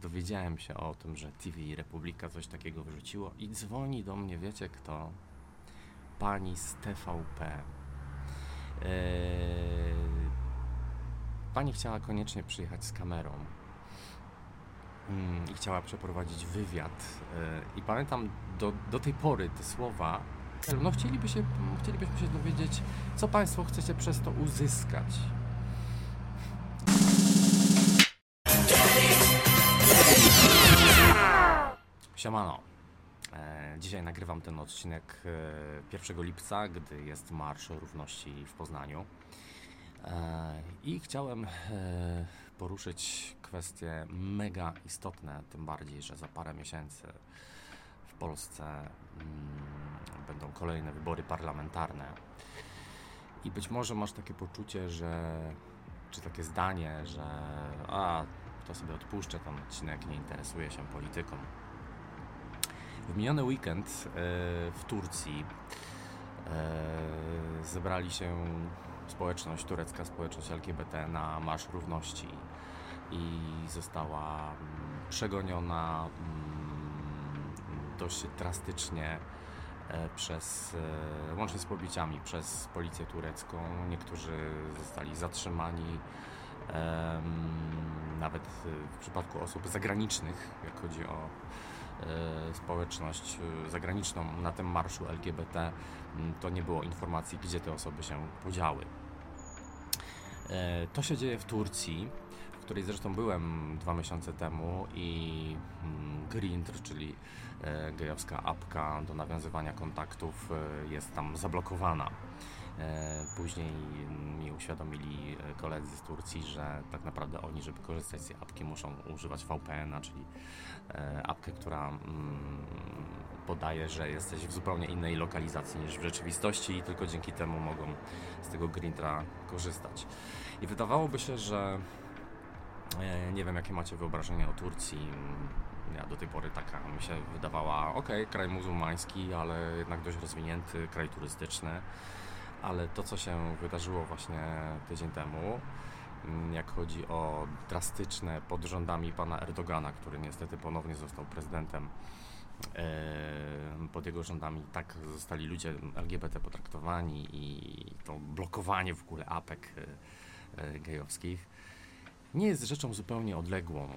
dowiedziałem się o tym, że TV Republika coś takiego wyrzuciło i dzwoni do mnie, wiecie kto? Pani z TVP. Eee, pani chciała koniecznie przyjechać z kamerą mm, i chciała przeprowadzić wywiad. Eee, I pamiętam do, do tej pory te słowa. No się, chcielibyśmy się dowiedzieć, co Państwo chcecie przez to uzyskać. Siemano. E, Dzisiaj nagrywam ten odcinek e, 1 lipca, gdy jest Marsz Równości w Poznaniu. E, I chciałem e, poruszyć kwestie mega istotne, tym bardziej, że za parę miesięcy w Polsce mm, będą kolejne wybory parlamentarne. I być może masz takie poczucie, że czy takie zdanie, że a, to sobie odpuszczę ten odcinek, nie interesuje się polityką. W miniony weekend e, w Turcji e, zebrali się społeczność, turecka społeczność LGBT na Marsz Równości i została mm, przegoniona mm, dość drastycznie e, przez, łącznie z pobiciami, przez policję turecką. Niektórzy zostali zatrzymani, nawet w przypadku osób zagranicznych, jak chodzi o społeczność e, zagraniczną na tym marszu LGBT, to nie było informacji, gdzie te osoby się podziały. E, To się dzieje w Turcji, w której zresztą byłem dwa miesiące temu i Grindr, czyli e, gejowska apka do nawiązywania kontaktów, e, jest tam zablokowana. E, Później mi uświadomili e, koledzy z Turcji, że tak naprawdę oni, żeby korzystać z tej apki, muszą używać VPN-a, czyli e, apkę, która mm, podaje, że jesteś w zupełnie innej lokalizacji niż w rzeczywistości i tylko dzięki temu mogą z tego Grindra korzystać. I wydawałoby się, że nie wiem, jakie macie wyobrażenie o Turcji. Ja do tej pory taka mi się wydawała, ok, kraj muzułmański, ale jednak dość rozwinięty, kraj turystyczny. Ale to, co się wydarzyło właśnie tydzień temu, mm, jak chodzi o drastyczne pod rządami pana Erdogana, który niestety ponownie został prezydentem, pod jego rządami tak zostali ludzie LGBT potraktowani i to blokowanie w ogóle apek e, e, gejowskich nie jest rzeczą zupełnie odległą.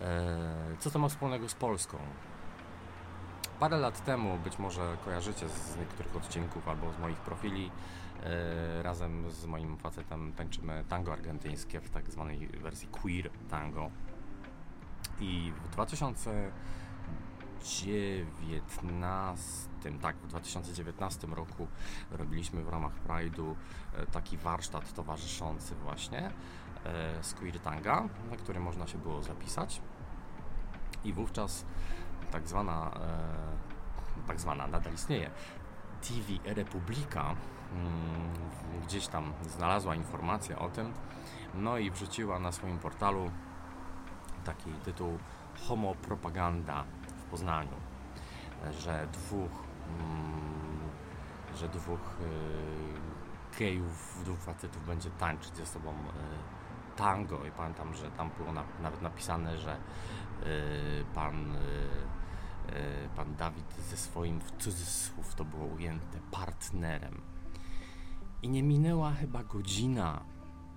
E, Co to ma wspólnego z Polską? Parę lat temu, być może kojarzycie z niektórych odcinków albo z moich profili, e, razem z moim facetem tańczymy tango argentyńskie w tak zwanej wersji queer tango. I w 2019, tak, w 2019 roku robiliśmy w ramach Pride'u e, taki warsztat towarzyszący właśnie e, z queer tanga, na który można się było zapisać. I wówczas tak zwana, e, tak zwana, nadal istnieje, TV Republika mm, gdzieś tam znalazła informację o tym, no i wrzuciła na swoim portalu taki tytuł Homopropaganda w Poznaniu, że dwóch, mm, że dwóch e, gejów, dwóch facetów będzie tańczyć ze sobą e, tango. I pamiętam, że tam było na, nawet napisane, że pan pan Dawid ze swoim w cudzysłów to było ujęte partnerem. I nie minęła chyba godzina,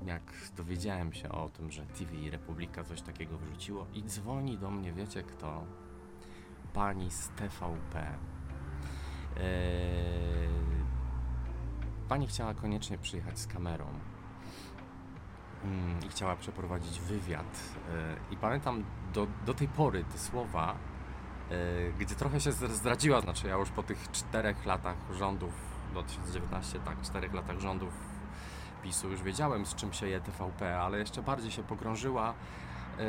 jak dowiedziałem się o tym, że TV Republika coś takiego wrzuciło i dzwoni do mnie, wiecie kto? Pani z TVP. Eee, pani chciała koniecznie przyjechać z kamerą mm, i chciała przeprowadzić wywiad. E, I pamiętam do, do tej pory te słowa, e, gdzie trochę się zdra- zdradziła, znaczy ja już po tych czterech latach rządów, 2019, tak, czterech latach rządów PiSu już wiedziałem z czym się je TVP, ale jeszcze bardziej się pogrążyła e,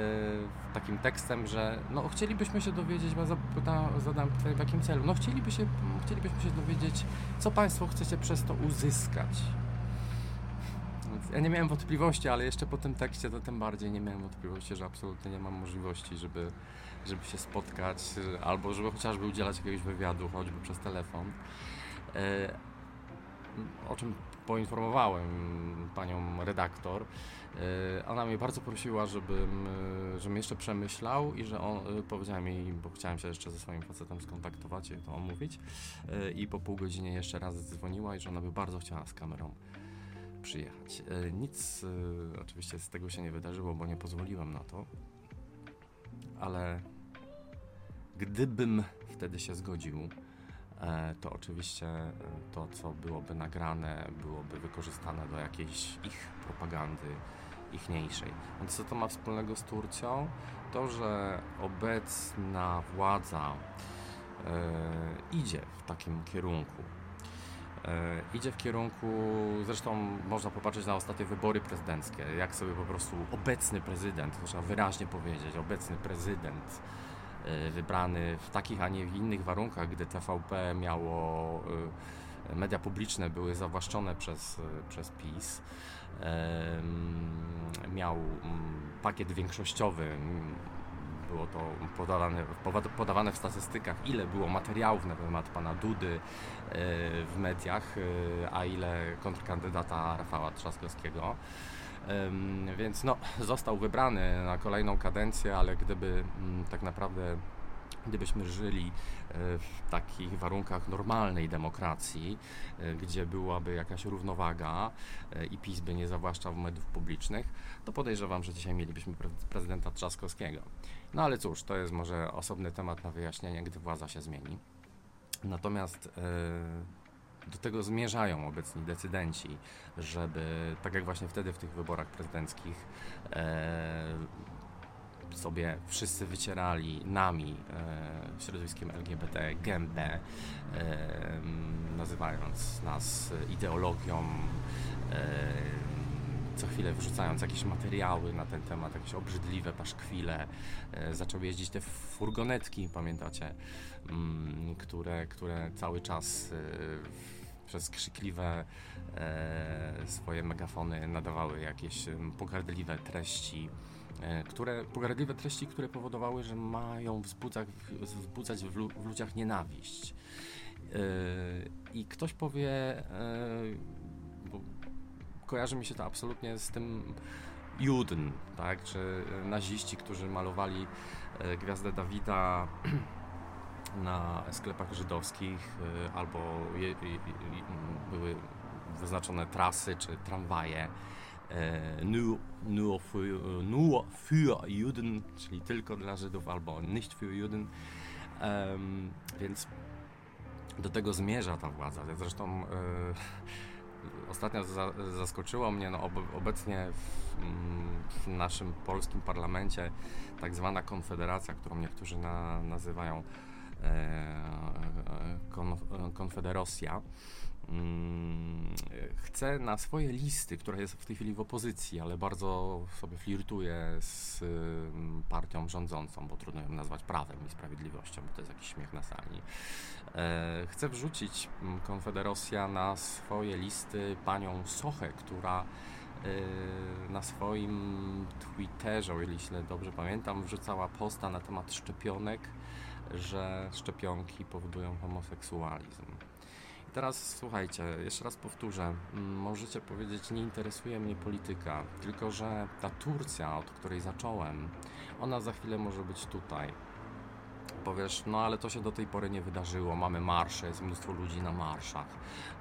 takim tekstem, że no chcielibyśmy się dowiedzieć, bo zapytałem, zadałem pytanie w jakim celu, no chcieliby się, chcielibyśmy się dowiedzieć, co Państwo chcecie przez to uzyskać. Ja nie miałem wątpliwości, ale jeszcze po tym tekście to tym bardziej nie miałem wątpliwości, że absolutnie nie mam możliwości, żeby, żeby się spotkać albo żeby chociażby udzielać jakiegoś wywiadu, choćby przez telefon. E, o czym poinformowałem panią redaktor, ona mnie bardzo prosiła, żebym, żebym jeszcze przemyślał i że on, powiedziałem jej, bo chciałem się jeszcze ze swoim facetem skontaktować i to omówić i po pół godzinie jeszcze raz dzwoniła i że ona by bardzo chciała z kamerą przyjechać. Nic oczywiście z tego się nie wydarzyło, bo nie pozwoliłem na to, ale gdybym wtedy się zgodził, e, to oczywiście e, to, co byłoby nagrane, byłoby wykorzystane do jakiejś ich propagandy ichniejszej. Więc co to ma wspólnego z Turcją? To, że obecna władza e, idzie w takim kierunku. Idzie w kierunku, zresztą można popatrzeć na ostatnie wybory prezydenckie, jak sobie po prostu obecny prezydent, trzeba wyraźnie powiedzieć, obecny prezydent wybrany w takich, a nie w innych warunkach, gdy TVP miało, e, media publiczne były zawłaszczone przez, e, przez PiS, miał pakiet większościowy, było to podawane, podawane w statystykach, ile było materiałów na temat pana Dudy w mediach, a ile kontrkandydata Rafała Trzaskowskiego. Więc no, został wybrany na kolejną kadencję, ale gdyby mm, tak naprawdę gdybyśmy żyli e, w takich warunkach normalnej demokracji, e, gdzie byłaby jakaś równowaga e, i PiS by nie zawłaszczał mediów publicznych, to podejrzewam, że dzisiaj mielibyśmy prezydenta Trzaskowskiego. No ale cóż, to jest może osobny temat na wyjaśnienie, gdy władza się zmieni. Natomiast do tego zmierzają obecni decydenci, żeby, tak jak właśnie wtedy w tych wyborach prezydenckich, e, sobie wszyscy wycierali nami, e, środowiskiem LGBT, gębę, e, nazywając nas ideologią, e, co chwilę wrzucając jakieś materiały na ten temat, jakieś obrzydliwe paszkwile. E, zaczął jeździć te furgonetki, pamiętacie, mm, które, które cały czas e, przez krzykliwe e, swoje megafony nadawały jakieś pogardliwe treści, e, które, pogardliwe treści, które powodowały, że mają wzbudzać, wzbudzać w, lu, w ludziach nienawiść. E, I ktoś powie, e, bo kojarzy mi się to absolutnie z tym Juden, tak, czy naziści, którzy malowali gwiazdę Dawida na sklepach żydowskich y, albo je, je, były wyznaczone trasy czy tramwaje nur, nur, für, nur für Juden, czyli tylko dla Żydów, albo nicht für Juden. Um, więc do tego zmierza ta władza. Zresztą e, ostatnio za, zaskoczyło mnie, no, ob, obecnie w, w, naszym polskim parlamencie tak zwana konfederacja, którą niektórzy na, nazywają Konfederacja mm, chce na swoje listy, która jest w tej chwili w opozycji, ale bardzo sobie flirtuje z mm, partią rządzącą, bo trudno ją nazwać prawem i sprawiedliwością, bo to jest jakiś śmiech na sali. E, chce wrzucić mm, Konfederacja na swoje listy panią Sochę, która e, na swoim Twitterze, o ile dobrze pamiętam, wrzucała posta na temat szczepionek że szczepionki powodują homoseksualizm. I teraz słuchajcie, jeszcze raz powtórzę, możecie powiedzieć, nie interesuje mnie polityka, tylko że ta Turcja, od której zacząłem, ona za chwilę może być tutaj powiesz, no ale to się do tej pory nie wydarzyło, mamy marsze, jest mnóstwo ludzi na marszach.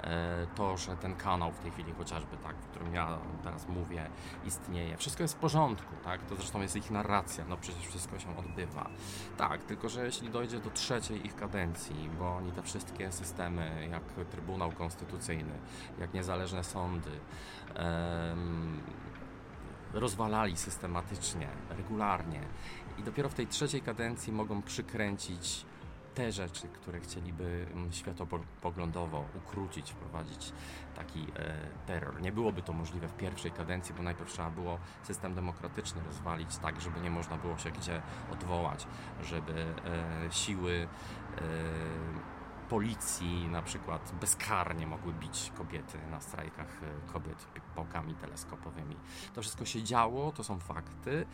E, to, że ten kanał w tej chwili chociażby, tak, w którym ja teraz mówię, istnieje, wszystko jest w porządku, tak, to zresztą jest ich narracja, no przecież wszystko się odbywa. Tak, tylko że jeśli dojdzie do trzeciej ich kadencji, bo oni te wszystkie systemy, jak Trybunał Konstytucyjny, jak niezależne sądy, rozwalali systematycznie, regularnie i dopiero w tej trzeciej kadencji mogą przykręcić te rzeczy, które chcieliby mm, światopoglądowo ukrócić, wprowadzić taki e, terror. Nie byłoby to możliwe w pierwszej kadencji, bo najpierw trzeba było system demokratyczny rozwalić tak, żeby nie można było się gdzie odwołać, żeby e, siły e, policji na przykład bezkarnie mogły bić kobiety na strajkach e, kobiet pałkami teleskopowymi. To wszystko się działo, to są fakty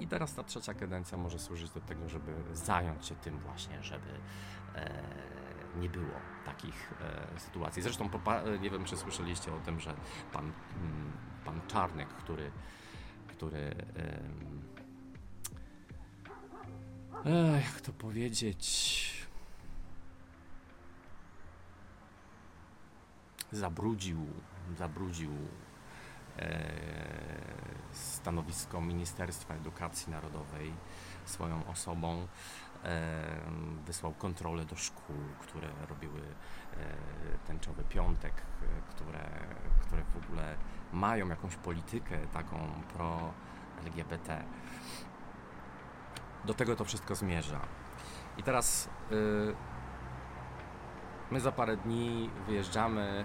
i teraz ta trzecia kadencja może służyć do tego, żeby zająć się tym właśnie, żeby e, nie było takich e, sytuacji. Zresztą popa- nie wiem, czy słyszeliście o tym, że pan, mm, pan Czarnek, który, który e, jak to powiedzieć, zabrudził, zabrudził e, stanowisko Ministerstwa Edukacji Narodowej swoją osobą. E, wysłał kontrolę do szkół, które robiły e, tęczowy piątek, które, które w ogóle mają jakąś politykę taką pro-LGBT. Do tego to wszystko zmierza. I teraz my za parę dni wyjeżdżamy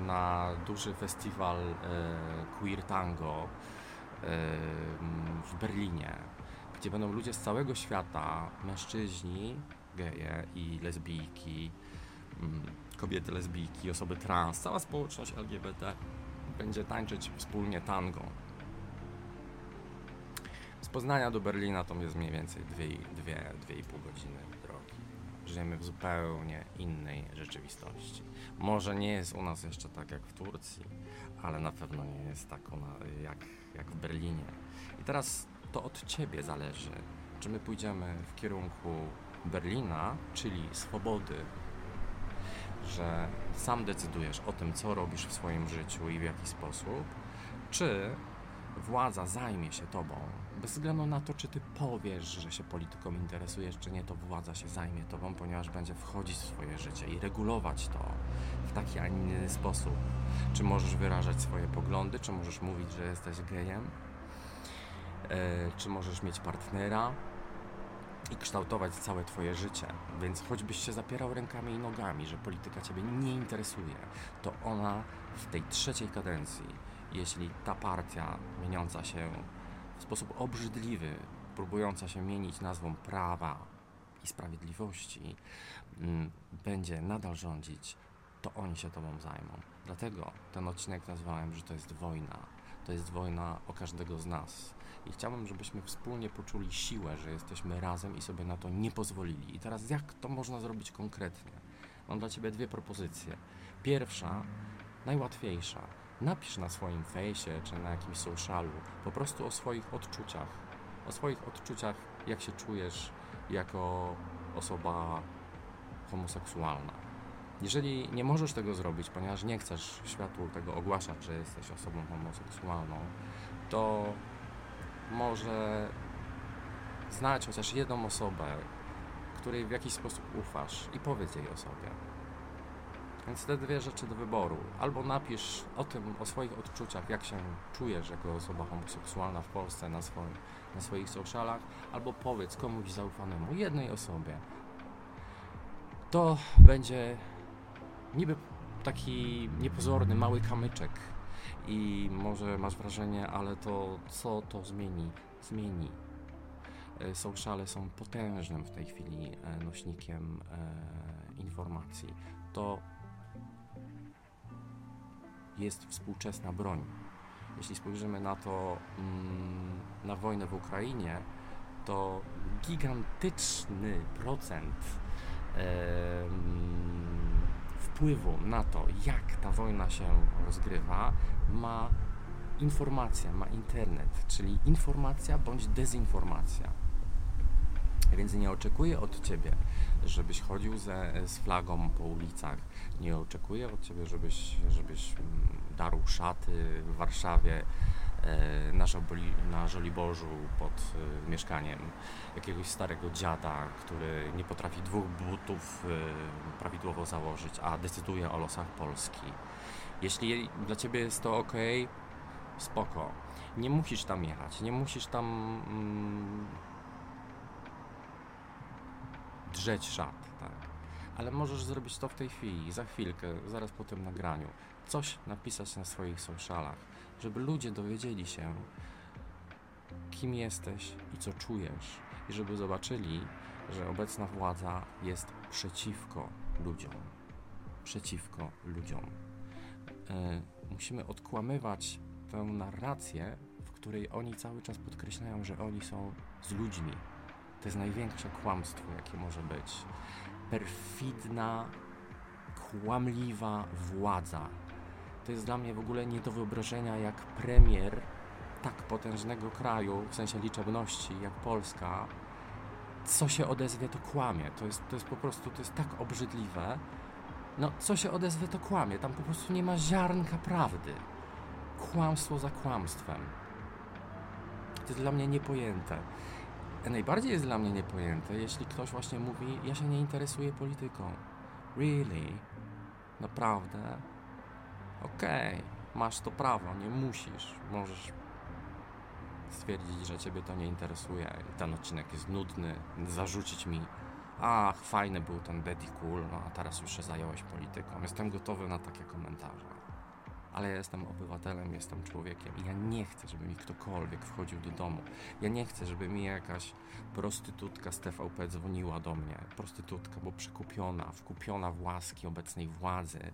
na duży festiwal Queer Tango w Berlinie gdzie będą ludzie z całego świata, mężczyźni, geje i lesbijki, mm, kobiety lesbijki, osoby trans, cała społeczność LGBT będzie tańczyć wspólnie tango. Z Poznania do Berlina to jest mniej więcej 2,5 godziny drogi. Żyjemy w zupełnie innej rzeczywistości. Może nie jest u nas jeszcze tak jak w Turcji, ale na pewno nie jest tak jak, jak w Berlinie. I teraz to od ciebie zależy, czy my pójdziemy w kierunku Berlina, czyli swobody, że sam decydujesz o tym, co robisz w swoim życiu i w jaki sposób, czy władza zajmie się tobą, bez względu na to, czy ty powiesz, że się polityką interesujesz, czy nie, to władza się zajmie tobą, ponieważ będzie wchodzić w swoje życie i regulować to w taki, a nie inny sposób. Czy możesz wyrażać swoje poglądy, czy możesz mówić, że jesteś gejem, E, czy możesz mieć partnera i kształtować całe Twoje życie. Więc choćbyś się zapierał rękami i nogami, że polityka Ciebie nie interesuje, to ona w tej trzeciej kadencji, jeśli ta partia mieniąca się w sposób obrzydliwy, próbująca się mienić nazwą prawa i sprawiedliwości, mm, będzie nadal rządzić, to oni się Tobą zajmą. Dlatego ten odcinek nazwałem, że to jest wojna. To jest wojna o każdego z nas i chciałbym, żebyśmy wspólnie poczuli siłę, że jesteśmy razem i sobie na to nie pozwolili. I teraz jak to można zrobić konkretnie? Mam dla Ciebie dwie propozycje. Pierwsza, najłatwiejsza. Napisz na swoim fejsie czy na jakimś socialu po prostu o swoich odczuciach. O swoich odczuciach, jak się czujesz jako osoba homoseksualna. Jeżeli nie możesz tego zrobić, ponieważ nie chcesz światu tego ogłaszać, że jesteś osobą homoseksualną, to może znać chociaż jedną osobę, której w jakiś sposób ufasz i powiedz jej o sobie. Więc te dwie rzeczy do wyboru. Albo napisz o tym, o swoich odczuciach, jak się czujesz jako osoba homoseksualna w Polsce na, swoim, na swoich socialach, albo powiedz komuś zaufanemu, jednej osobie. To będzie niby taki niepozorny, mały kamyczek i może masz wrażenie, ale to co to zmieni? Zmieni. E, sociale są potężnym w tej chwili e, nośnikiem e, informacji. To jest współczesna broń. Jeśli spojrzymy na to, mm, na wojnę w Ukrainie, to gigantyczny procent wpływu na to, jak ta wojna się rozgrywa, ma informacja, ma internet, czyli informacja bądź dezinformacja. Więc nie oczekuję od Ciebie, żebyś chodził ze, z flagą po ulicach. Nie oczekuję od Ciebie, żebyś, żebyś mm, darł szaty w Warszawie e, na, Żoli, na Żoliborzu pod e, mieszkaniem jakiegoś starego dziada, który nie potrafi dwóch butów e, prawidłowo założyć, a decyduje o losach Polski. Jeśli dla ciebie jest to ok, spoko. Nie musisz tam jechać, nie musisz tam mm, drzeć szat, tak. Ale możesz zrobić to w tej chwili, za chwilkę, zaraz po tym nagraniu. Coś napisać na swoich socialach, żeby ludzie dowiedzieli się, kim jesteś i co czujesz, i żeby zobaczyli, że obecna władza jest przeciwko ludziom. Przeciwko ludziom. E, musimy odkłamywać tę narrację, w której oni cały czas podkreślają, że oni są z ludźmi. To jest największe kłamstwo, jakie może być. perfidna, kłamliwa władza. To jest dla mnie w ogóle nie do wyobrażenia, jak premier tak potężnego kraju, w sensie liczebności, jak Polska, co się odezwie, to kłamie. To jest, to jest po prostu, to jest tak obrzydliwe. No, co się odezwie, to kłamie. Tam po prostu nie ma ziarnka prawdy. Kłamstwo za kłamstwem. To jest dla mnie niepojęte. Najbardziej jest dla mnie niepojęte, jeśli ktoś właśnie mówi, ja się nie interesuję polityką. Really? Naprawdę? Okej, okay. masz to prawo, nie musisz. Możesz stwierdzić, że ciebie to nie interesuje ten odcinek jest nudny, zarzucić mi ach, fajny był ten Betty Cool, no a teraz już się zająłeś polityką. Jestem gotowy na takie komentarze. Ale ja jestem obywatelem, jestem człowiekiem i ja nie chcę, żeby mi ktokolwiek wchodził do domu. Ja nie chcę, żeby mi jakaś prostytutka z TVP dzwoniła do mnie. Prostytutka, bo przekupiona, wkupiona w łaski obecnej władzy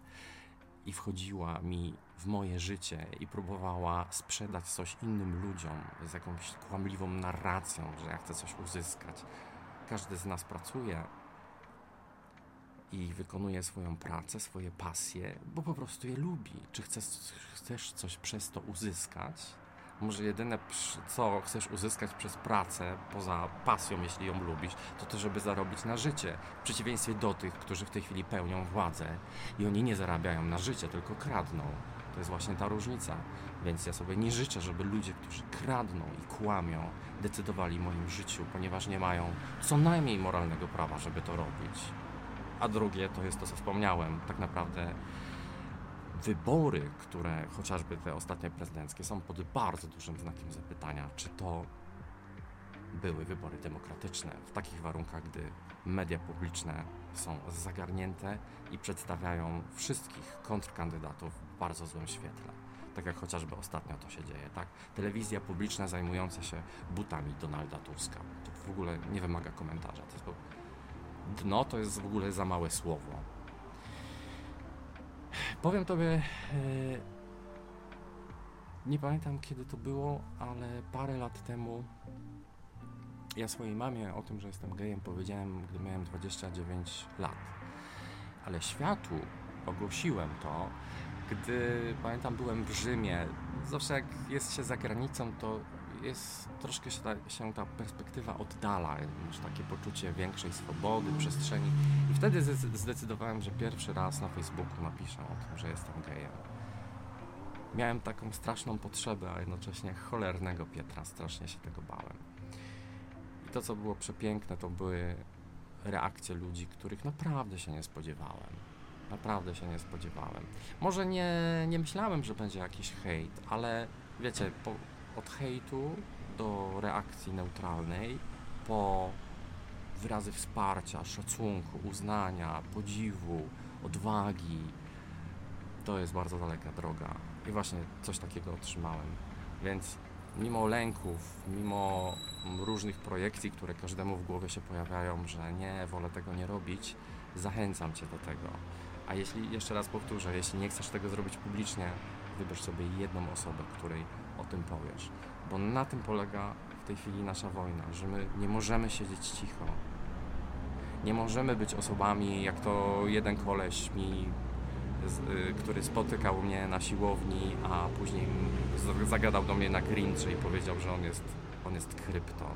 i wchodziła mi w moje życie i próbowała sprzedać coś innym ludziom z jakąś kłamliwą narracją, że ja chcę coś uzyskać. Każdy z nas pracuje i wykonuje swoją pracę, swoje pasje, bo po prostu je lubi. Czy chcesz, chcesz coś przez to uzyskać? Może jedyne, co chcesz uzyskać przez pracę, poza pasją, jeśli ją lubisz, to to, żeby zarobić na życie. W przeciwieństwie do tych, którzy w tej chwili pełnią władzę i oni nie zarabiają na życie, tylko kradną. To jest właśnie ta różnica. Więc ja sobie nie życzę, żeby ludzie, którzy kradną i kłamią, decydowali o moim życiu, ponieważ nie mają co najmniej moralnego prawa, żeby to robić. A drugie to jest to, co wspomniałem. Tak naprawdę wybory, które chociażby te ostatnie prezydenckie są pod bardzo dużym znakiem zapytania, czy to były wybory demokratyczne w takich warunkach, gdy media publiczne są zagarnięte i przedstawiają wszystkich kontrkandydatów w bardzo złym świetle. Tak jak chociażby ostatnio to się dzieje, tak? Telewizja publiczna zajmująca się butami Donalda Tuska. To w ogóle nie wymaga komentarza. To jest bo... Dno to jest w ogóle za małe słowo. Powiem tobie, e, nie pamiętam kiedy to było, ale parę lat temu ja swojej mamie o tym, że jestem gejem powiedziałem, gdy miałem 29 lat. Ale światu ogłosiłem to, gdy pamiętam byłem w Rzymie. Zawsze jak jest się za granicą, to jest troszkę się ta, się ta perspektywa oddala, masz takie poczucie większej swobody, przestrzeni. I wtedy zdecydowałem, że pierwszy raz na Facebooku napiszę o tym, że jestem gejem. Miałem taką straszną potrzebę, a jednocześnie cholernego Pietra, strasznie się tego bałem. I to, co było przepiękne, to były reakcje ludzi, których naprawdę się nie spodziewałem. Naprawdę się nie spodziewałem. Może nie, nie myślałem, że będzie jakiś hejt, ale wiecie, po, od hejtu do reakcji neutralnej, po wyrazy wsparcia, szacunku, uznania, podziwu, odwagi, to jest bardzo daleka droga. I właśnie coś takiego otrzymałem. Więc mimo lęków, mimo różnych projekcji, które każdemu w głowie się pojawiają, że nie, wolę tego nie robić, zachęcam Cię do tego. A jeśli, jeszcze raz powtórzę, jeśli nie chcesz tego zrobić publicznie, wybierz sobie jedną osobę, której o tym powiesz. Bo na tym polega w tej chwili nasza wojna, że my nie możemy siedzieć cicho. Nie możemy być osobami, jak to jeden koleś mi Y, który spotykał mnie na siłowni, a później zagadał do mnie na Grinche i powiedział, że on jest, on jest krypto.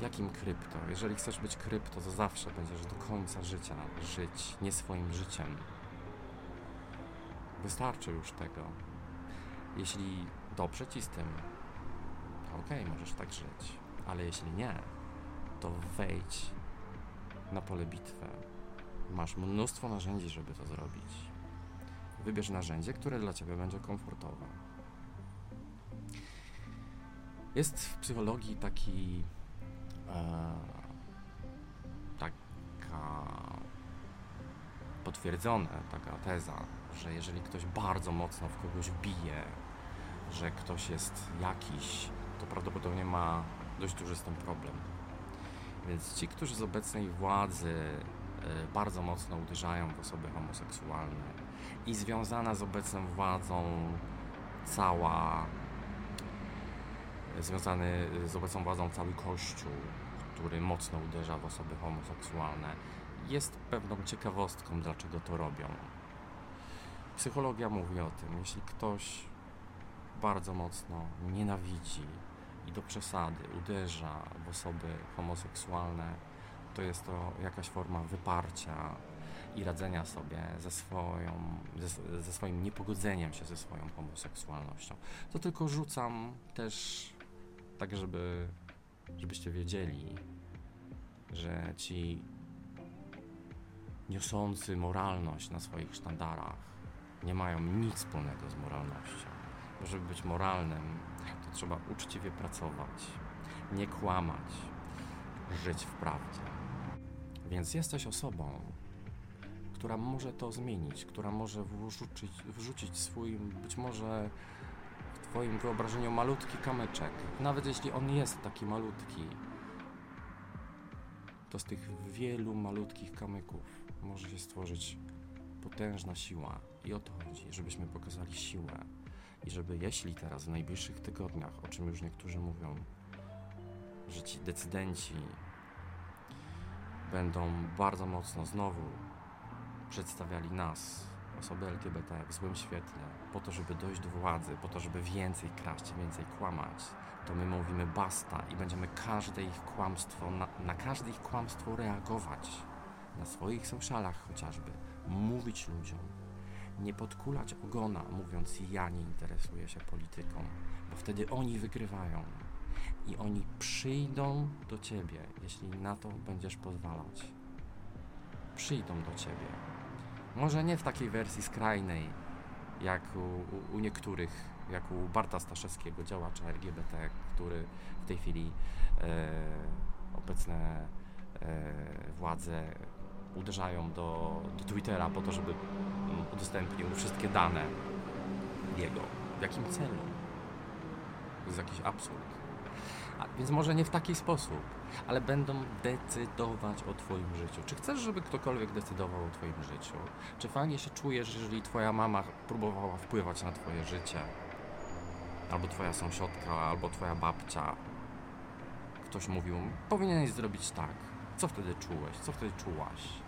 Jakim krypto? Jeżeli chcesz być krypto, to zawsze będziesz do końca życia żyć nie swoim życiem. Wystarczy już tego. Jeśli dobrze ci z tym, to okej, możesz tak żyć. Ale jeśli nie, to wejdź na pole bitwy Masz mnóstwo narzędzi, żeby to zrobić. Wybierz narzędzie, które dla Ciebie będzie komfortowe. Jest w psychologii taki e, taka potwierdzona taka teza, że jeżeli ktoś bardzo mocno w kogoś bije, że ktoś jest jakiś, to prawdopodobnie ma dość duży z tym problem. Więc ci, którzy z obecnej władzy Y, bardzo mocno uderzają w osoby homoseksualne i związana z obecną władzą cała związany z obecną władzą cały kościół, który mocno uderza w osoby homoseksualne, jest pewną ciekawostką, dlaczego to robią. Psychologia mówi o tym, jeśli ktoś bardzo mocno nienawidzi i do przesady uderza w osoby homoseksualne, to jest to jakaś forma wyparcia i radzenia sobie ze, swoją, ze, ze swoim niepogodzeniem się ze swoją homoseksualnością. To tylko rzucam też tak, żeby, żebyście wiedzieli, że ci niosący moralność na swoich sztandarach nie mają nic wspólnego z moralnością. Żeby być moralnym, to trzeba uczciwie pracować, nie kłamać, żyć w prawdzie. Więc jesteś osobą, która może to zmienić, która może wrzucić, wrzucić swój, być może w Twoim wyobrażeniu malutki kamyczek. Nawet jeśli on jest taki malutki, to z tych wielu malutkich kamyków może się stworzyć potężna siła. I o to chodzi, żebyśmy pokazali siłę. I żeby jeśli teraz w najbliższych tygodniach, o czym już niektórzy mówią, że ci decydenci będą bardzo mocno znowu przedstawiali nas, osoby LGBT, w złym świetle, po to, żeby dojść do władzy, po to, żeby więcej kraść, więcej kłamać, to my mówimy basta i będziemy każde ich kłamstwo, na, na każde ich kłamstwo reagować. Na swoich socialach chociażby. Mówić ludziom. Nie podkulać ogona, mówiąc ja nie interesuję się polityką, bo wtedy oni wygrywają. I oni przyjdą do ciebie, jeśli na to będziesz pozwalać. Przyjdą do ciebie. Może nie w takiej wersji skrajnej, jak u, u, niektórych, jak u Barta Staszewskiego, działacza LGBT, który w tej chwili e, obecne e, władze uderzają do, do Twittera po to, żeby udostępnił wszystkie dane jego. W jakim celu? To jest jakiś absurd. A, więc może nie w taki sposób, ale będą decydować o Twoim życiu. Czy chcesz, żeby ktokolwiek decydował o Twoim życiu? Czy fajnie się czujesz, jeżeli Twoja mama próbowała wpływać na Twoje życie? Albo Twoja sąsiadka, albo Twoja babcia. Ktoś mówił, powinieneś zrobić tak. Co wtedy czułeś? Co wtedy czułaś?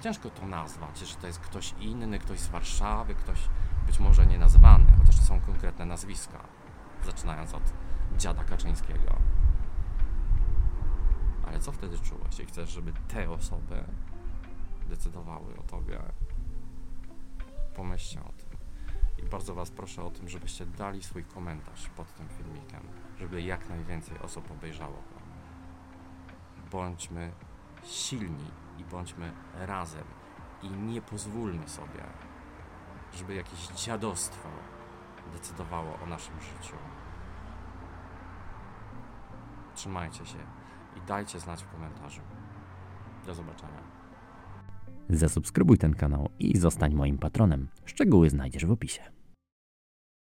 Ciężko to nazwać, że to jest ktoś inny, ktoś z Warszawy, ktoś być może nie nazwany, chociaż są konkretne nazwiska, zaczynając od dziada Kaczyńskiego. Ale co wtedy czułeś? I chcesz, żeby te osoby decydowały o tobie? Pomyślcie o tym. I bardzo Was proszę o tym, żebyście dali swój komentarz pod tym filmikiem, żeby jak najwięcej osób obejrzało go. Bądźmy silni i bądźmy razem. I nie pozwólmy sobie, żeby jakieś dziadostwo decydowało o naszym życiu. Trzymajcie się i dajcie znać w komentarzu. Do zobaczenia. Zasubskrybuj ten kanał i zostań moim patronem. Szczegóły znajdziesz w opisie.